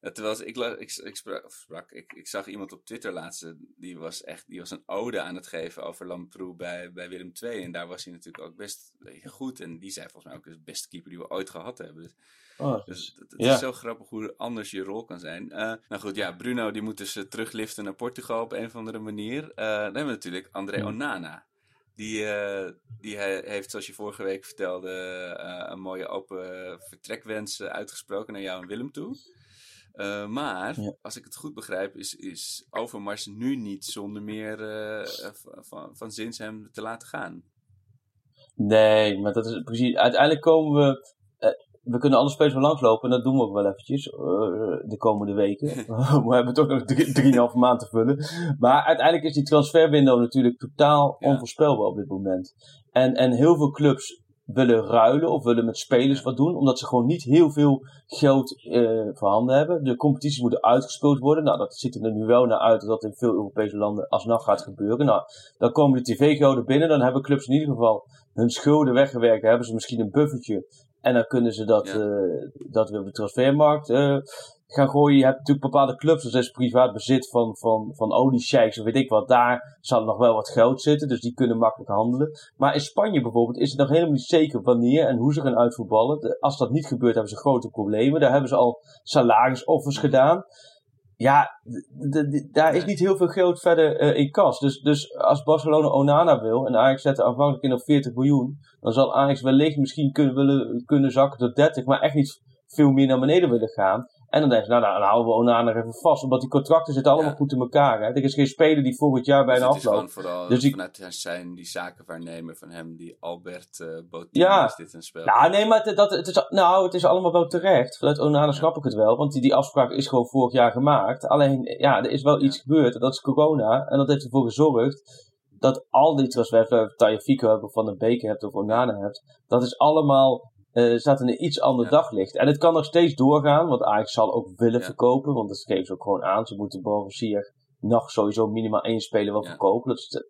Ja, terwijl ik, ik, ik, sprak, ik, ik zag iemand op Twitter laatst, eh, die was echt die was een ode aan het geven over Lamproe bij, bij Willem II. En daar was hij natuurlijk ook best goed. En die zei volgens mij ook de beste keeper die we ooit gehad hebben. Dus, Oh, dus het, het Ja. is zo grappig hoe anders je rol kan zijn. Eh, nou goed, ja, Bruno die moet dus eh, terugliften naar Portugal op een of andere manier. Eh, dan hebben we natuurlijk André Onana. Die, eh, die hij heeft, zoals je vorige week vertelde, eh, een mooie open vertrekwens eh, uitgesproken naar jou en Willem toe. Eh, maar, Ja. als ik het goed begrijp, is, is Overmars nu niet zonder meer eh, eh, van, van, zins hem te laten gaan. Nee, maar dat is precies. Uiteindelijk komen we. we kunnen alle spelers wel langslopen en dat doen we ook wel eventjes de komende weken. we hebben toch nog drie- drieënhalve maand te vullen. Maar uiteindelijk is die transferwindow natuurlijk totaal Ja. onvoorspelbaar op dit moment. En, en heel veel clubs willen ruilen of willen met spelers wat doen, omdat ze gewoon niet heel veel geld eh voorhanden hebben. De competities moeten uitgespeeld worden. Nou, dat ziet er nu wel naar uit dat dat in veel Europese landen alsnog gaat gebeuren. Nou, dan komen de tv-gelden binnen, dan hebben clubs in ieder geval hun schulden weggewerkt, hebben ze misschien een buffertje. En dan kunnen ze dat, Ja. eh, dat weer op de transfermarkt eh, gaan gooien. Je hebt natuurlijk bepaalde clubs, dat is privaat bezit van, van, van oliesheiks of weet ik wat. Daar zal nog wel wat geld zitten, dus die kunnen makkelijk handelen. Maar in Spanje bijvoorbeeld is het nog helemaal niet zeker wanneer en hoe ze gaan uitvoetballen. Als dat niet gebeurt, hebben ze grote problemen. Daar hebben ze al salarisoffers gedaan. Ja, daar is niet heel veel geld verder eh, in kas. Dus, dus als Barcelona Onana wil en Ajax zet er aanvankelijk in op 40 miljoen, dan zal Ajax wellicht misschien kunnen, willen, kunnen zakken tot 30, maar echt niet veel meer naar beneden willen gaan. En dan denk je, nou, nou, dan houden we Onana er even vast, omdat die contracten zitten allemaal Ja. goed in elkaar. Hè. Er is geen speler die volgend jaar bijna dus het is afloopt. gewoon vooral Dus vanuit zijn die zakenwaarnemer van hem, die Albert Botin, Ja. is dit een spel. Nou, nee, maar het, dat, het, is, nou, het is allemaal wel terecht. Vanuit Onana snap ik het wel, want die, die afspraak is gewoon vorig jaar gemaakt. Alleen, ja, er is wel Ja. iets gebeurd, en dat is corona. En dat heeft ervoor gezorgd dat al die transfers, je Fico hebt, of Van de Beek hebt, of Onana hebt, dat is allemaal, eh staat in een iets ander Ja. daglicht. En het kan nog steeds doorgaan, want Ajax zal ook willen Ja. verkopen, want dat geven ze ook gewoon aan. Ze moeten Sier nog sowieso minimaal één speler wel Ja. verkopen. Dat, is,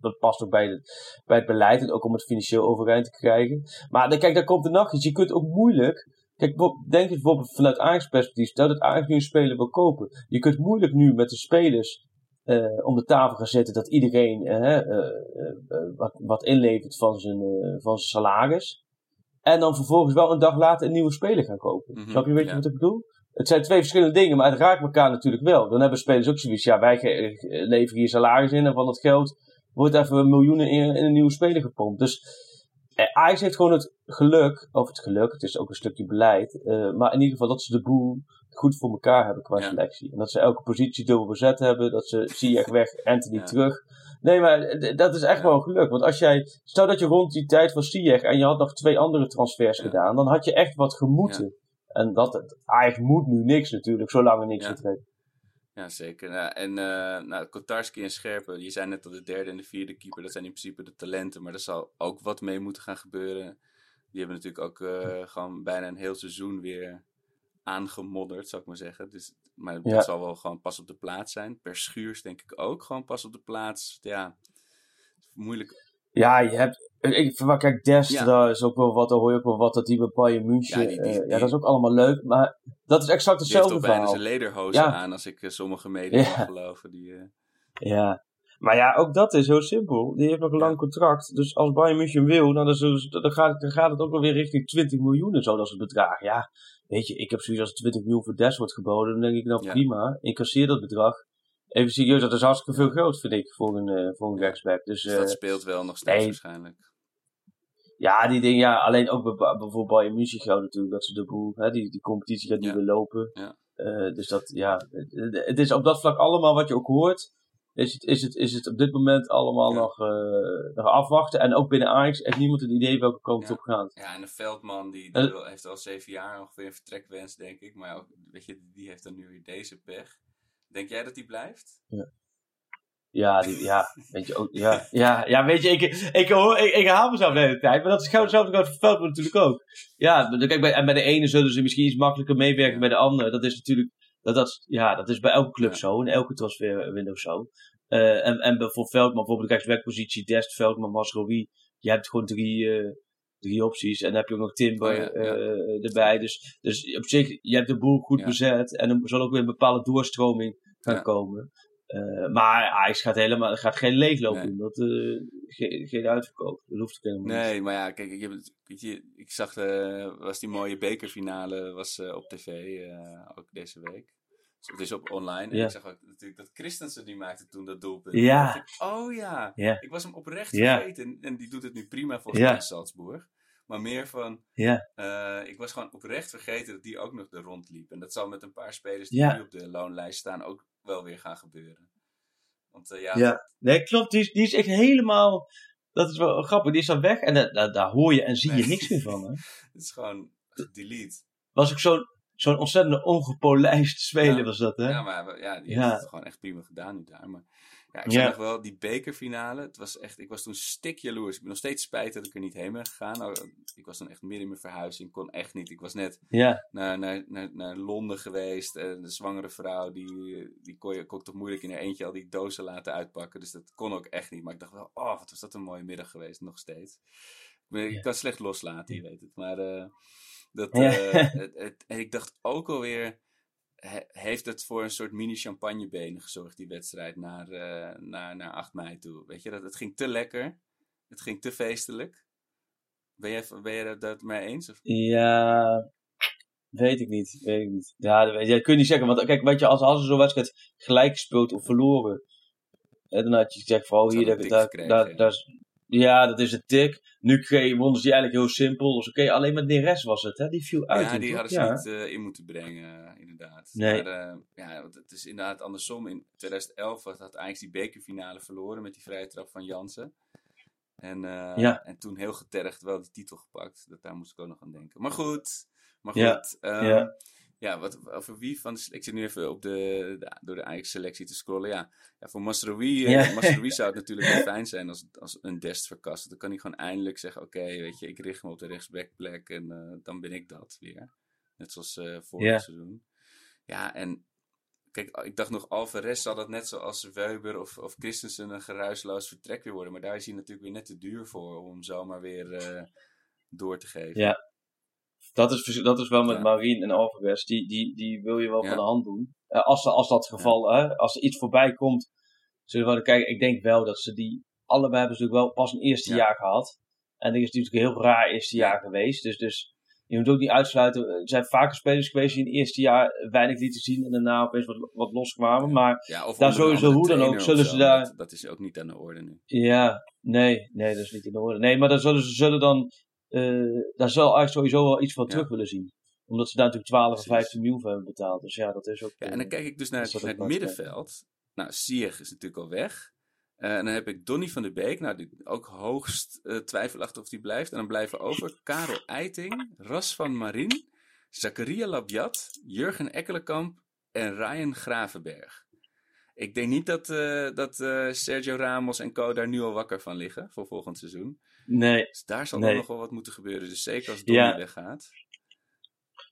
dat past ook bij het, bij het beleid en ook om het financieel overeind te krijgen. Maar dan- kijk, daar komt er nog iets. Je kunt ook moeilijk. Kijk, denk je bijvoorbeeld vanuit Ajax perspectief. Stel dat Ajax nu een speler wil kopen. Je kunt moeilijk nu met de spelers eh, om de tafel gaan zitten dat iedereen eh, wat, wat inlevert van zijn, van zijn salaris. En dan vervolgens wel een dag later een nieuwe speler gaan kopen. Mhm, Snap je, weet je ja. wat ik bedoel? Het zijn twee verschillende dingen, maar het raakt elkaar natuurlijk wel. Dan hebben spelers ook zoiets. Ja, wij eh, leveren hier salaris in en van dat geld wordt even miljoenen in, in een nieuwe speler gepompt. Dus eh, Ajax heeft gewoon het geluk, of het geluk, het is ook een stukje beleid, eh, maar in ieder geval dat ze de boel goed voor elkaar hebben qua Ja. selectie. En dat ze elke positie dubbel bezet hebben, dat ze Ziyech weg, Anthony Ja. terug. Nee, maar dat is echt wel geluk. Want als jij, stel dat je rond die tijd van Ziyech en je had nog twee andere transfers Ja. gedaan, dan had je echt wat gemoeten. En dat, Ajax moet nu niks natuurlijk, zolang er niks vertrekt. Ja, zeker. Ja, en eh nou, Kotarski en Scherpen, je zei net dat de derde en de vierde keeper, dat zijn in principe de talenten, maar er zal ook wat mee moeten gaan gebeuren. Die hebben natuurlijk ook eh, gewoon bijna een heel seizoen weer aangemodderd, zou ik maar zeggen. Dus, maar Ja. dat zal wel gewoon pas op de plaats zijn. Per schuurs denk ik ook gewoon pas op de plaats. Ja, moeilijk. Ja, je hebt. Ik, maar kijk, Dest, Ja. daar is ook wel wat, daar hoor je ook wel wat dat die bij Bayern München. Ja, die- die- eh, ja, die- dat is ook allemaal leuk, maar dat is exact Die heeft hetzelfde toch bijna verhaal. zijn lederhozen aan, als ik eh, sommige media mag geloven. Die, eh, Ja. Maar ja, ook dat is heel simpel. Die heeft nog een lang contract. Dus als Bayern München wil, nou, dan, gaat, dan gaat het ook wel weer richting 20 miljoen en zo, dat is het bedrag. Ja, weet je, ik heb zoiets als 20 miljoen voor Des wordt geboden. Dan denk ik, nou Ja. prima, incasseer dat bedrag. even serieus, dat is hartstikke veel geld, vind ik, voor een, eh, voor een rechtsback. Dus, Dus dat eh, speelt wel nog steeds nee. waarschijnlijk. ja, die dingen, ja, alleen ook bij, bijvoorbeeld Bayern München geldt natuurlijk dat ze de boel, hè, die, die competitie gaat Ja. meer lopen. Ja. Eh, dus dat, ja, het is op dat vlak allemaal wat je ook hoort, is het, is het, is het op dit moment allemaal Ja. nog, eh, nog afwachten. En ook binnen Ajax heeft niemand een idee welke kant het Ja. op gaat. Ja, en de Veldman die, die wil- heeft al zeven jaar ongeveer een vertrekwens, denk ik. Maar ook, weet je, die heeft dan nu weer deze pech. Denk jij dat die blijft? Ja, die, ja, weet je ook, ja, ja, ja, weet je, ik, ik, hoor, ik, ik haal mezelf de hele tijd, maar dat is gewoon hetzelfde voor Veldman natuurlijk ook. Ja, kijk, bij, en bij de ene zullen ze misschien iets makkelijker meewerken Ja. bij de andere. Dat is natuurlijk, dat, dat, ja, dat is bij elke club Ja. zo, in elke transferwindow zo. Eh, en, en voor Veldman, bijvoorbeeld de rechtsbackpositie, Dest, Veldman, Masrowi, je hebt gewoon drie, eh, drie opties. En dan heb je ook nog Timber Oh ja, ja. eh, erbij. Dus, dus op zich, je hebt de boel goed bezet en er zal ook weer een bepaalde doorstroming gaan komen. Maar Ajax gaat helemaal gaat geen leegloop Nee. doen. Dat, geen, geen uitverkoop. Dat hoeft ook helemaal niet. Nee, maar ja, kijk, ik, heb, het- weet je, ik zag, was die mooie bekerfinale was, op tv, ook deze week. Dus het is op online. En Ja. ik zag ook natuurlijk dat Christensen die maakte toen dat doelpunt. Ja. Ik, oh ja, Ja. ik was hem oprecht vergeten. En, en die doet het nu prima volgens Ja. mij in Salzburg. Maar meer van, Ja. eh, ik was gewoon oprecht vergeten dat die ook nog er rondliep. En dat zal met een paar spelers die nu op de loonlijst staan ook wel weer gaan gebeuren. Want eh, ja, Ja. Nee, klopt. Die is, die is echt helemaal... Dat is wel grappig. Die is dan weg en da- da- daar hoor je en zie je niks meer van. Hè? het is gewoon delete. Was ook zo'n zo'n ontzettend ongepolijst speler Ja. was dat, hè? Ja, maar ja, die heeft het gewoon echt prima gedaan nu daar. Maar ja, ik zag nog wel die bekerfinale. Het was echt, ik was toen stik jaloers. Ik ben nog steeds spijt dat ik er niet heen ben gegaan. Nou, ik was toen echt midden in mijn verhuizing. kon echt niet. Ik was net naar, naar, naar, naar Londen geweest. En de zwangere vrouw, die, die kon, je, kon ik toch moeilijk in haar eentje al die dozen laten uitpakken. Dus dat kon ook echt niet. Maar ik dacht wel, oh, wat was dat een mooie middag geweest. Nog steeds. Ik, ben, ik kan slecht loslaten, je weet het. Maar eh, dat, Ja. eh, het, het- en ik dacht ook alweer he- heeft het voor een soort mini-champagnebenen gezorgd, die wedstrijd, naar, eh, naar, naar 8 mei toe. Weet je, dat, het ging te lekker. Het ging te feestelijk. Ben jij, ben jij dat, dat mee eens? Of? Ja, weet ik niet. Weet ik niet. Ja, dat, ja, dat kun je niet zeggen. Want kijk, weet je, als, als er zo'n wedstrijd gelijk gespeeld of verloren, hè, dan had je gezegd van, oh, hier, daar, daar, daar, ja, dat is een tik. Nu kreeg- wonnen ze die eigenlijk heel simpel. Dus oké, alleen met Neres was het, hè? Die viel uit. ja, die hadden ze Ja. niet eh, in moeten brengen, eh, inderdaad. Nee. Maar eh, ja, want het is inderdaad andersom. In 2011 had, Ajax die bekerfinale verloren met die vrije trap van Jansen. En, Ja. en toen heel getergd wel die titel gepakt. Dat, daar moest ik ook nog aan denken. Maar goed, maar goed. Ja, ehm, ja. wat, over wie van de Ik zit nu even op de, de- door de Ajax-selectie te scrollen. Ja, ja voor Masrowi, eh, Ja. Masrowi zou het natuurlijk wel fijn zijn als, als een Dest verkast. Dan kan hij gewoon eindelijk zeggen: Oké, weet je, ik richt me op de rechtsbackplek en eh, dan ben ik dat weer. Net zoals eh vorig Ja. seizoen. Ja, en kijk, ik dacht nog, Alvarez zal dat net zoals Weber of, of Christensen een geruisloos vertrek weer worden. Maar daar is hij natuurlijk weer net te duur voor om hem zomaar weer door te geven. Ja. Dat is, dat is wel met Ja. Marien en Alvarez. Die, die, die wil je wel Ja. van de hand doen. Eh, als, als dat geval, hè, als er iets voorbij komt, zullen we wel kijken. Ik denk wel dat ze die, allebei hebben ze natuurlijk wel pas een eerste Ja. jaar gehad. En dit is natuurlijk een heel raar eerste Ja. jaar geweest. Dus, dus je moet ook niet uitsluiten. Er zijn vaker spelers geweest die in het eerste jaar weinig lieten zien. En daarna opeens wat, wat loskwamen. Maar Ja, Daar sowieso hoe dan ook, zullen ze daar- Dat, dat is ook niet aan de orde nu. ja, nee, nee, dat is niet in orde. Nee, maar dan zullen ze zullen dan, daar zal eigenlijk sowieso wel iets van terug willen zien. Omdat ze daar natuurlijk 12 of Precies. 15 miljoen voor hebben betaald. Dus ja, dat is ook... Ja, eh, en dan kijk ik dus naar het, naar middenveld. Nou, Sieg is natuurlijk al weg. Eh, en dan heb ik Donny van der Beek. Nou, die ook hoogst eh, twijfelachtig of die blijft. En dan blijven over Karel Eiting, Ras van Marin, Zakaria Labiat, Jurgen Ekkelenkamp en Ryan Gravenberg. Ik denk niet dat, eh, dat eh, Sergio Ramos en co daar nu al wakker van liggen voor volgend seizoen. Nee, Dus daar zal Nee. nog wel wat moeten gebeuren. Dus zeker als Donny Ja. weggaat.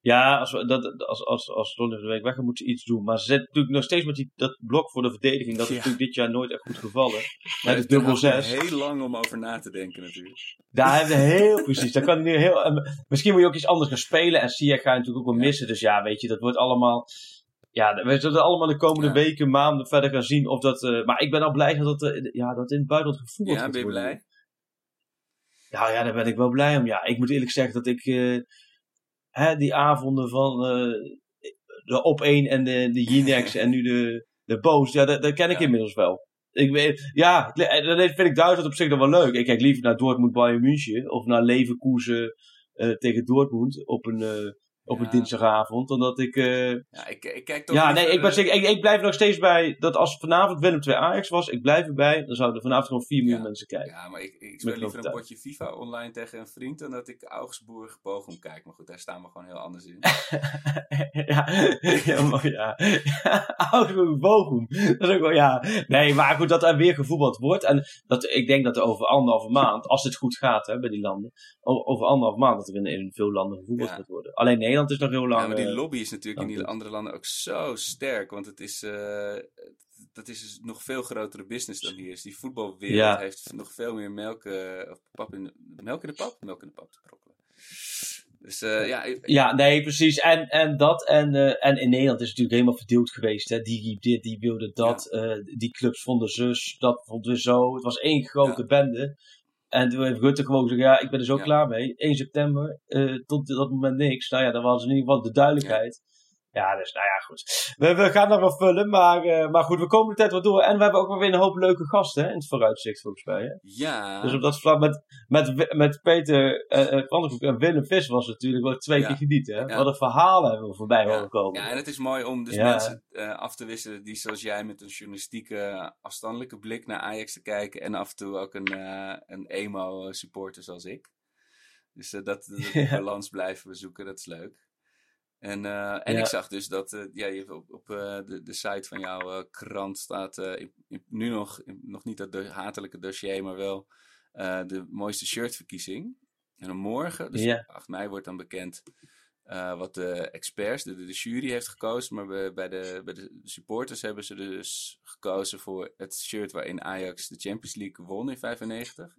ja, als, we- dat, als, als, als de Week weg moeten ze iets doen. Maar ze zitten natuurlijk nog steeds met die, dat blok voor de verdediging. Dat is Ja. natuurlijk dit jaar nooit echt goed gevallen. Met de het dubbel 6. heel lang om over na te denken natuurlijk. Daar hebben we heel precies. Daar kan nu heel. en misschien moet je ook iets anders gaan spelen. En Sia ga je natuurlijk ook wel Ja. missen. Dus ja, weet je, dat wordt allemaal. Ja, we zullen allemaal de komende Ja. weken, maanden verder gaan zien of dat. eh, maar ik ben al blij dat eh, ja, dat in het buitenland gevoerd Ja, gaat ben je blij? Nou ja, daar ben ik wel blij om. Ja, ik moet eerlijk zeggen dat ik. eh, hè, die avonden van. eh, de op 1 en de, de Jinex en nu de, de boos, ja, dat, dat ken ik Ja. inmiddels wel. Ik weet, ja, dat vind ik Duitsland op zich nog wel leuk. Ik kijk liever naar Dortmund Bayern München of naar Leverkusen eh, tegen Dortmund op een, eh, op een dinsdagavond, dan dat ik... eh, Ja, ik, ik kijk toch ja, nee, ik, ben, ik, ik blijf er nog steeds bij dat als vanavond Willem 2 Ajax was, ik blijf erbij, dan zouden er vanavond gewoon 4 miljoen mensen kijken. Ja, maar ik, ik speel ik liever een potje FIFA online tegen een vriend dan dat ik Augsburg Bochum kijk. Maar goed, daar staan we gewoon heel anders in. ja, ja, maar ja. Augsburg Bochum. Dat is ook wel, ja. Nee, maar goed, dat er weer gevoetbald wordt. En dat, ik denk dat er over anderhalve maand, als het goed gaat hè, bij die landen, over anderhalve maand dat er in, in veel landen gevoetbald Ja. gaat worden. Alleen Nederland is nog heel lang. Ja, maar die eh, lobby is natuurlijk in die andere landen ook zo sterk. Want het is, eh, dat is dus nog veel grotere business dan hier. Dus die voetbalwereld Ja. heeft nog veel meer melk, eh, of pap in de, melk in de pap? Melk in de pap te brokkelen. Dus ja, ik- Ja, nee, precies. En, en dat. En, en in Nederland is het natuurlijk helemaal verdeeld geweest. Hè. Die dit, die wilde dat. die clubs vonden zus, dat vonden we zo. Het was één grote Ja. bende. En toen heeft Rutte gewoon gezegd, ja, ik ben er zo Ja. klaar mee. 1 september, eh, tot dat moment niks. Nou ja, dan was in ieder geval de duidelijkheid. Ja, dus nou ja, goed. We, we gaan nog wel vullen, maar, eh, maar goed, we komen de tijd wel door. En we hebben ook wel weer een hoop leuke gasten hè, in het vooruitzicht volgens mij. Hè? ja. Dus op dat vlak met, met, met Peter uh, en Willem Vis was het natuurlijk wel twee Ja. keer genieten. Hè? Ja. Wat een verhalen hebben we voorbij Ja. horen komen. Ja, en het is mooi om dus mensen eh, af te wisselen die zoals jij met een journalistieke afstandelijke blik naar Ajax te kijken en af en toe ook een, eh, een emo supporter zoals ik. Dus eh, dat, dat balans blijven we zoeken, dat is leuk. En, eh, en Ja. ik zag dus dat eh, ja, je hebt op, op eh, de, de site van jouw krant staat in- in- nu nog, in- nog niet dat do- hatelijke dossier, maar wel de mooiste shirtverkiezing. En dan morgen, dus Ja. 8 mei, wordt dan bekend wat de experts, de, de, de jury heeft gekozen. Maar bij, bij, de, bij de supporters hebben ze dus gekozen voor het shirt waarin Ajax de Champions League won in 95.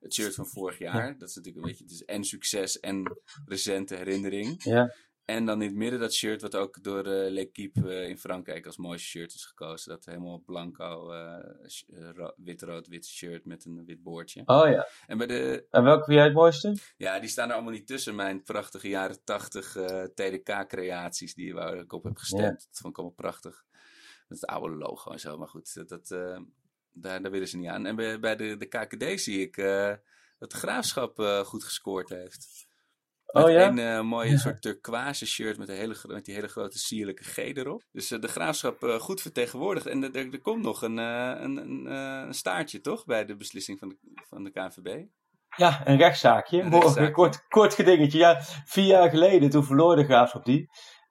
Het shirt van vorig jaar. Dat is natuurlijk een beetje dus en succes en recente herinnering. Ja. En dan in het midden dat shirt wat ook door eh L'Equipe eh, in Frankrijk als mooiste shirt is gekozen. Dat helemaal blanco, sh- eh, ro- wit-rood-wit shirt met een wit boordje. Oh ja. En bij de, En welke vind jij het mooiste? ja, die staan er allemaal niet tussen mijn prachtige jaren 80 eh, TDK-creaties die waar ik op heb gestemd. Dat vond ik allemaal prachtig. Met het oude logo en zo. Maar goed, dat, dat, daar, daar willen ze niet aan. En bij, bij de, de KKD zie ik dat de graafschap goed gescoord heeft. Met Oh ja? een eh, mooie soort turquoise shirt met, een hele, met die hele grote sierlijke G erop. Dus eh, de graafschap eh, goed vertegenwoordigd. En er, komt nog een, een, een, een staartje, toch? Bij de beslissing van de, van de KNVB. Ja, een rechtszaakje. Een Morgen, rechtszaakje. Kort, kort gedingetje. Ja, vier jaar geleden, toen verloor de graafschap die.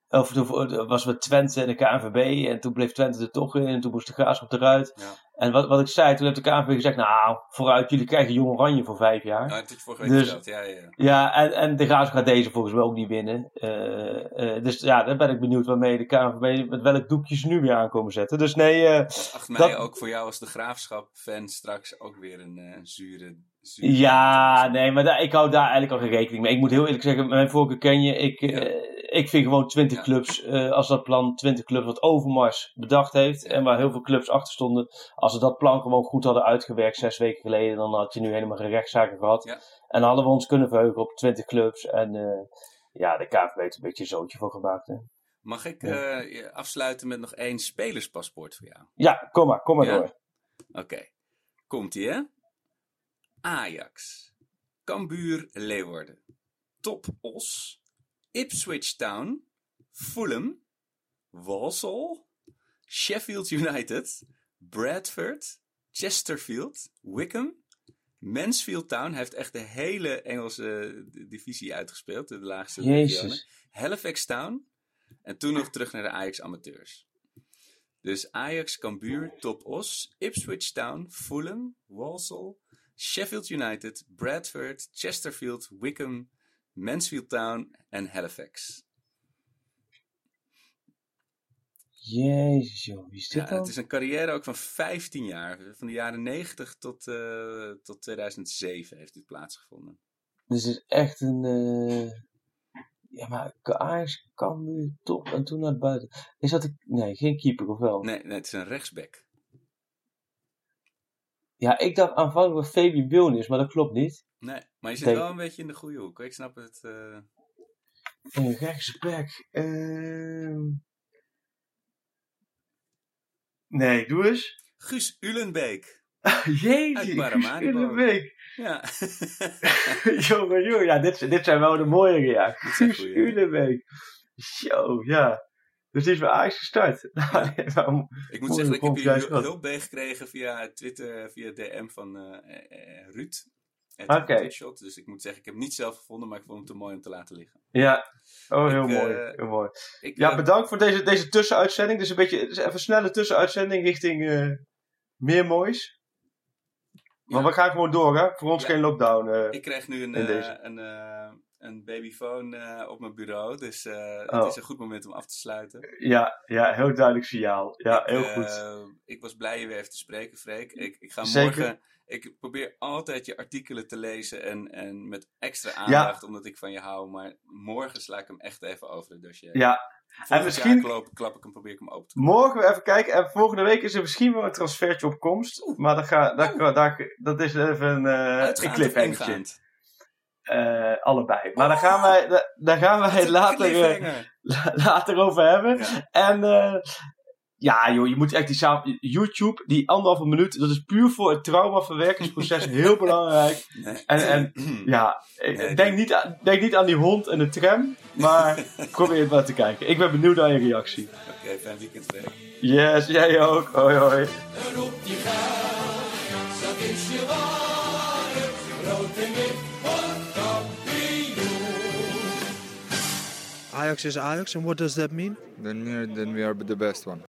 Of toen vo- was we Twente en de KNVB. En toen bleef Twente er toch in. En toen moest de graafschap eruit. Ja. En wat, wat ik zei, toen heeft de KNVB gezegd: Nou, vooruit, jullie krijgen Jong Oranje voor vijf jaar. Nou, dat vorige week Dus- verteld. Ja, ja, ja. En, en de Graafschap gaat deze volgens mij ook niet winnen. Eh, eh, dus ja, dan ben ik benieuwd waarmee de KNVB, met welk doekje ze nu weer aankomen zetten. Dus nee, eh, Was 8 mei Dat- ook voor jou als de graafschap-fan straks ook weer een, eh, een zure, ja, nee, maar daar, ik hou daar eigenlijk al geen rekening mee. Ik moet heel eerlijk zeggen, mijn voorkeur ken je. Ik, Ja. eh, ik vind gewoon 20 Ja. clubs, eh, als dat plan 20 clubs wat Overmars bedacht heeft. En waar heel veel clubs achter stonden. Als ze dat plan gewoon goed hadden uitgewerkt zes weken geleden, dan had je nu helemaal geen rechtszaken gehad. Ja. En dan hadden we ons kunnen verheugen op 20 clubs. En eh, ja, de KVB heeft een beetje een zootje van gemaakt. Hè. Mag ik je afsluiten met nog één spelerspaspoort voor jou? Ja, kom maar, kom maar door. Oké. Komt-ie, hè? Ajax. Cambuur Leeuwarden. Top Os. Ipswich Town. Fulham. Walsall. Sheffield United. Bradford. Chesterfield. Wickham. Mansfield Town. Hij heeft echt de hele Engelse eh, divisie uitgespeeld. De laagste regionen. Jezus. Halifax Town. En toen nog terug naar de Ajax amateurs. Dus Ajax, Cambuur, Top Os, Ipswich Town, Fulham, Walsall, Sheffield United, Bradford, Chesterfield, Wickham, Mansfield Town en Halifax. Jezus joh, wie is dit Ja, dan? het is een carrière ook van 15 jaar. Van de jaren 90 tot, eh, tot 2007 heeft dit plaatsgevonden. Dus het is echt een. eh, Ja, maar Ajax kan nu top en toen naar buiten. Is dat een... Nee, geen keeper of wel? Nee, nee, het is een rechtsback. Ja, ik dacht aanvankelijk dat Fabian Wilnis, maar dat klopt niet. Nee, maar je zit wel een beetje in de goede hoek. Ik snap het. eh, Een rechtsback. Ehm Nee, doe eens. Guus Ulenbeek. Jeetje, Guus. Ulenbeek. Ja. jongen, jongen, ja, dit, dit zijn wel de mooie ja. Guus Ulenbeek. Zo, ja. Dus die is bij Ajax gestart. Nou, ik moet zeggen, ik heb hier hulp meegekregen via Twitter, via DM van eh, Ruud. Oké. Shot. Dus ik moet zeggen, ik heb hem niet zelf gevonden, maar ik vond hem te mooi om te laten liggen. ja. Oh, heel Ik, mooi. heel mooi. Ik, Ja, bedankt voor deze, deze tussenuitzending. Dus een beetje dus even een snelle tussenuitzending richting meer moois. Maar Ja. we gaan gewoon door, hè? Voor ons Ja. geen lockdown. Ik krijg nu een, een, een babyfoon eh, op mijn bureau. Dus eh, Oh. het is een goed moment om af te sluiten. Ja, ja, heel duidelijk signaal. Ja, Ik, heel eh, goed. ik was blij je weer even te spreken, Freek. Ik, ik ga Zeker. morgen. Ik probeer altijd je artikelen te lezen en, en met extra aandacht, omdat ik van je hou. Maar morgen sla ik hem echt even over het dossier. Ja, Volgend en misschien- klap, klap ik hem, probeer ik hem open te morgen even kijken. En volgende week is er misschien wel een transfertje op komst. Maar dat, ga, dat, dat, dat is even een, eh een cliffhangertje. Eh, allebei. Maar daar gaan wij, daar, daar gaan wij het later, eh, later over hebben. Ja. En eh, ja, joh, je moet echt die samen. YouTube, die anderhalve minuut, dat is puur voor het traumaverwerkingsproces heel belangrijk. Nee. En, en ja, Nee, denk, niet aan, denk niet aan die hond en de tram, maar probeer het maar te kijken. Ik ben benieuwd naar je reactie. Oké, fijn weekend, Freek. Yes, jij ook. Hoi, hoi. Ajax is Ajax, and what does that mean? Then we are, then we are the best one.